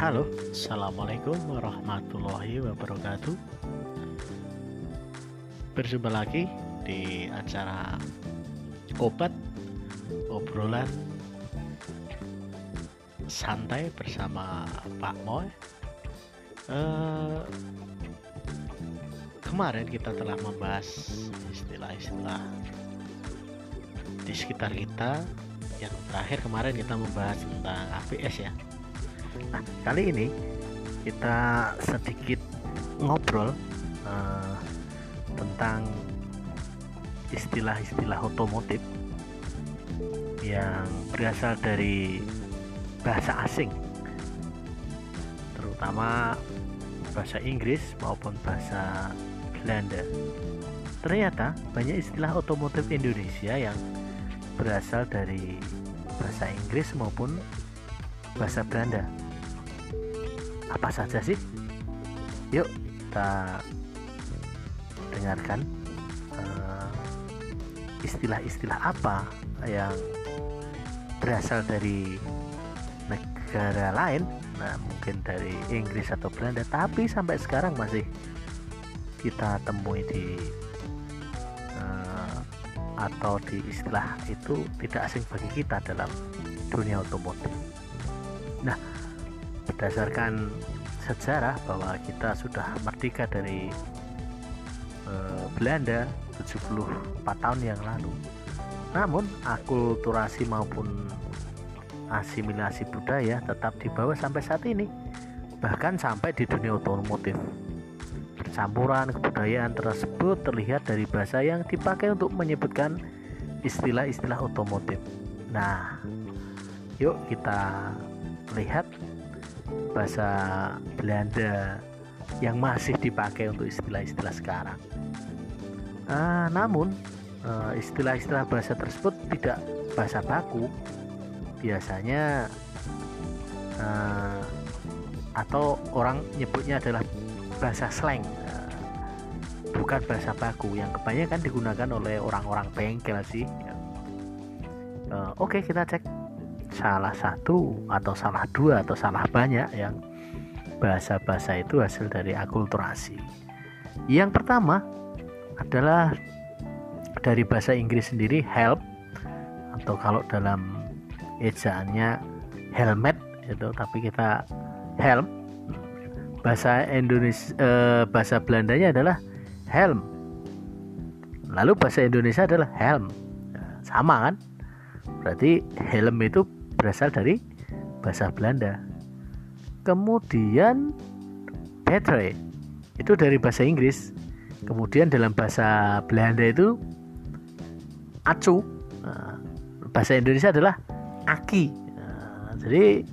Halo, Assalamualaikum warahmatullahi wabarakatuh. Berjumpa lagi di acara Obat Obrolan Santai bersama Pak Moy. Uh, Kemarin kita telah membahas istilah-istilah di sekitar kita. Yang terakhir kemarin kita membahas tentang APS ya Nah, kali ini kita sedikit ngobrol uh, tentang istilah-istilah otomotif yang berasal dari bahasa asing, terutama bahasa Inggris maupun bahasa Belanda. Ternyata banyak istilah otomotif Indonesia yang berasal dari bahasa Inggris maupun bahasa Belanda apa saja sih? Yuk kita dengarkan uh, istilah-istilah apa yang berasal dari negara lain, nah mungkin dari Inggris atau Belanda, tapi sampai sekarang masih kita temui di uh, atau di istilah itu tidak asing bagi kita dalam dunia otomotif. Nah, berdasarkan sejarah bahwa kita sudah merdeka dari uh, Belanda 74 tahun yang lalu. Namun akulturasi maupun asimilasi budaya tetap dibawa sampai saat ini. Bahkan sampai di dunia otomotif. Percampuran kebudayaan tersebut terlihat dari bahasa yang dipakai untuk menyebutkan istilah-istilah otomotif. Nah, yuk kita lihat bahasa Belanda yang masih dipakai untuk istilah-istilah sekarang. Uh, namun uh, istilah-istilah bahasa tersebut tidak bahasa baku, biasanya uh, atau orang nyebutnya adalah bahasa slang, uh, bukan bahasa baku yang kebanyakan digunakan oleh orang-orang bengkel sih. Uh, Oke okay, kita cek salah satu atau salah dua atau salah banyak yang bahasa-bahasa itu hasil dari akulturasi. Yang pertama adalah dari bahasa Inggris sendiri help atau kalau dalam ejaannya helmet itu tapi kita helm. Bahasa Indonesia eh, bahasa Belandanya adalah helm. Lalu bahasa Indonesia adalah helm. Sama kan? Berarti helm itu berasal dari bahasa Belanda. Kemudian battery itu dari bahasa Inggris. Kemudian dalam bahasa Belanda itu acu. Nah, bahasa Indonesia adalah aki. Nah, jadi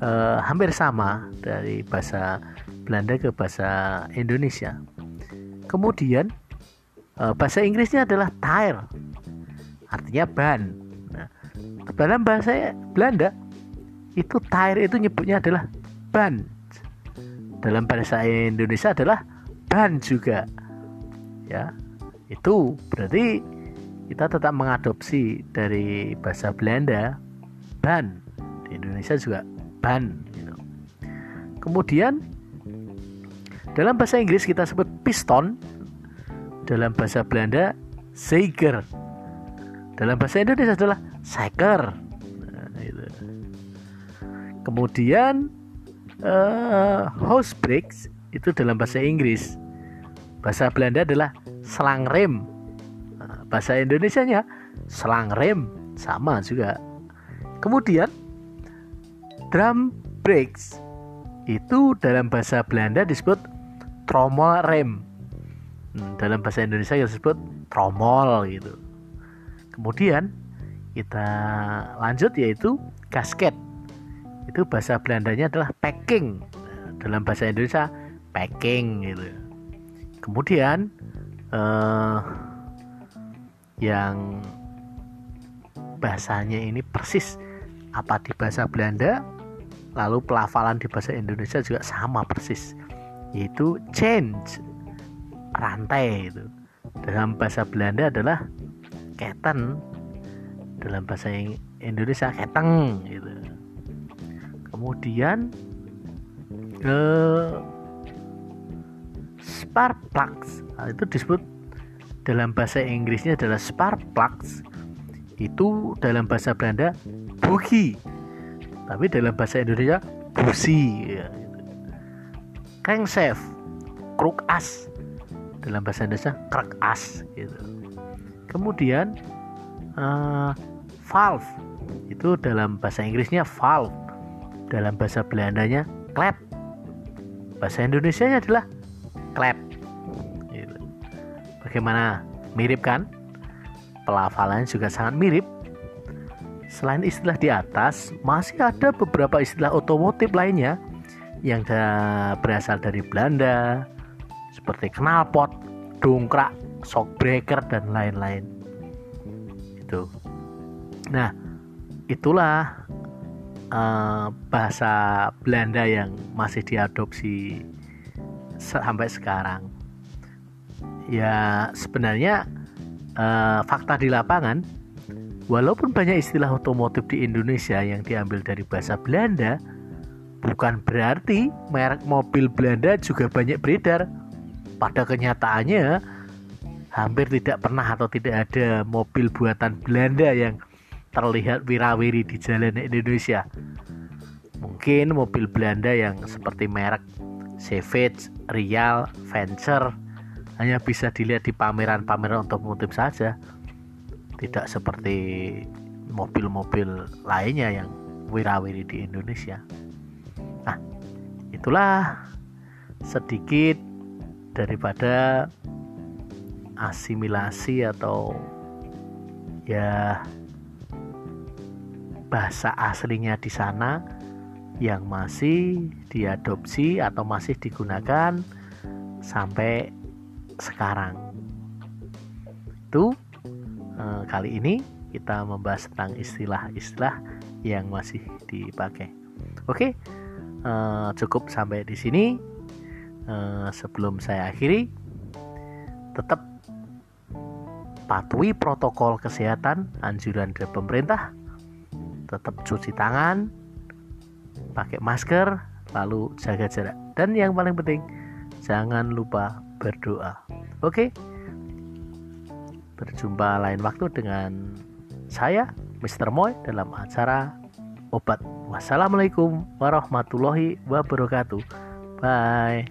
eh, hampir sama dari bahasa Belanda ke bahasa Indonesia. Kemudian eh, bahasa Inggrisnya adalah tire. Artinya ban dalam bahasa Belanda itu tire itu nyebutnya adalah ban. Dalam bahasa Indonesia adalah ban juga. Ya itu berarti kita tetap mengadopsi dari bahasa Belanda ban. Di Indonesia juga ban gitu. kemudian dalam bahasa Inggris kita sebut piston. Dalam bahasa Belanda Zeiger dalam bahasa Indonesia adalah seker nah, itu. kemudian uh, house brakes itu dalam bahasa Inggris. Bahasa Belanda adalah selang rem. Nah, bahasa Indonesia nya selang rem. Sama juga. Kemudian drum brakes itu dalam bahasa Belanda disebut tromol rem. Hmm, dalam bahasa Indonesia disebut tromol gitu Kemudian kita lanjut yaitu gasket. Itu bahasa Belandanya adalah packing. Dalam bahasa Indonesia packing gitu. Kemudian eh, yang bahasanya ini persis apa di bahasa Belanda lalu pelafalan di bahasa Indonesia juga sama persis yaitu change rantai itu dalam bahasa Belanda adalah keten dalam bahasa Indonesia keteng gitu. Kemudian uh, sparkplugs nah, itu disebut dalam bahasa Inggrisnya adalah sparkplugs itu dalam bahasa Belanda bugi. Tapi dalam bahasa Indonesia busi ya. Krengsef kruk as. Dalam bahasa Indonesia krek as gitu kemudian uh, valve. Itu dalam bahasa Inggrisnya valve. Dalam bahasa Belandanya klep bahasa Indonesia adalah klep gitu. bagaimana? Mirip kan? Pelafalannya juga sangat mirip. Selain istilah di atas masih ada beberapa istilah otomotif lainnya yang berasal dari Belanda seperti knalpot, dongkrak, shockbreaker dan lain-lain. Itu. Nah, itulah uh, bahasa Belanda yang masih diadopsi sampai sekarang. Ya, sebenarnya uh, fakta di lapangan walaupun banyak istilah otomotif di Indonesia yang diambil dari bahasa Belanda, bukan berarti merek mobil Belanda juga banyak beredar pada kenyataannya hampir tidak pernah atau tidak ada mobil buatan Belanda yang terlihat wirawiri di jalan Indonesia. Mungkin mobil Belanda yang seperti merek Savage, Real, Venture hanya bisa dilihat di pameran-pameran otomotif saja. Tidak seperti mobil-mobil lainnya yang wirawiri di Indonesia. Nah, itulah sedikit daripada asimilasi atau ya bahasa aslinya di sana yang masih diadopsi atau masih digunakan sampai sekarang. Itu eh, kali ini kita membahas tentang istilah-istilah yang masih dipakai. Oke, eh, cukup sampai di sini. Eh, sebelum saya akhiri tetap patuhi protokol kesehatan anjuran dari pemerintah tetap cuci tangan pakai masker lalu jaga jarak dan yang paling penting jangan lupa berdoa oke berjumpa lain waktu dengan saya Mr. Moy dalam acara obat wassalamualaikum warahmatullahi wabarakatuh Bye.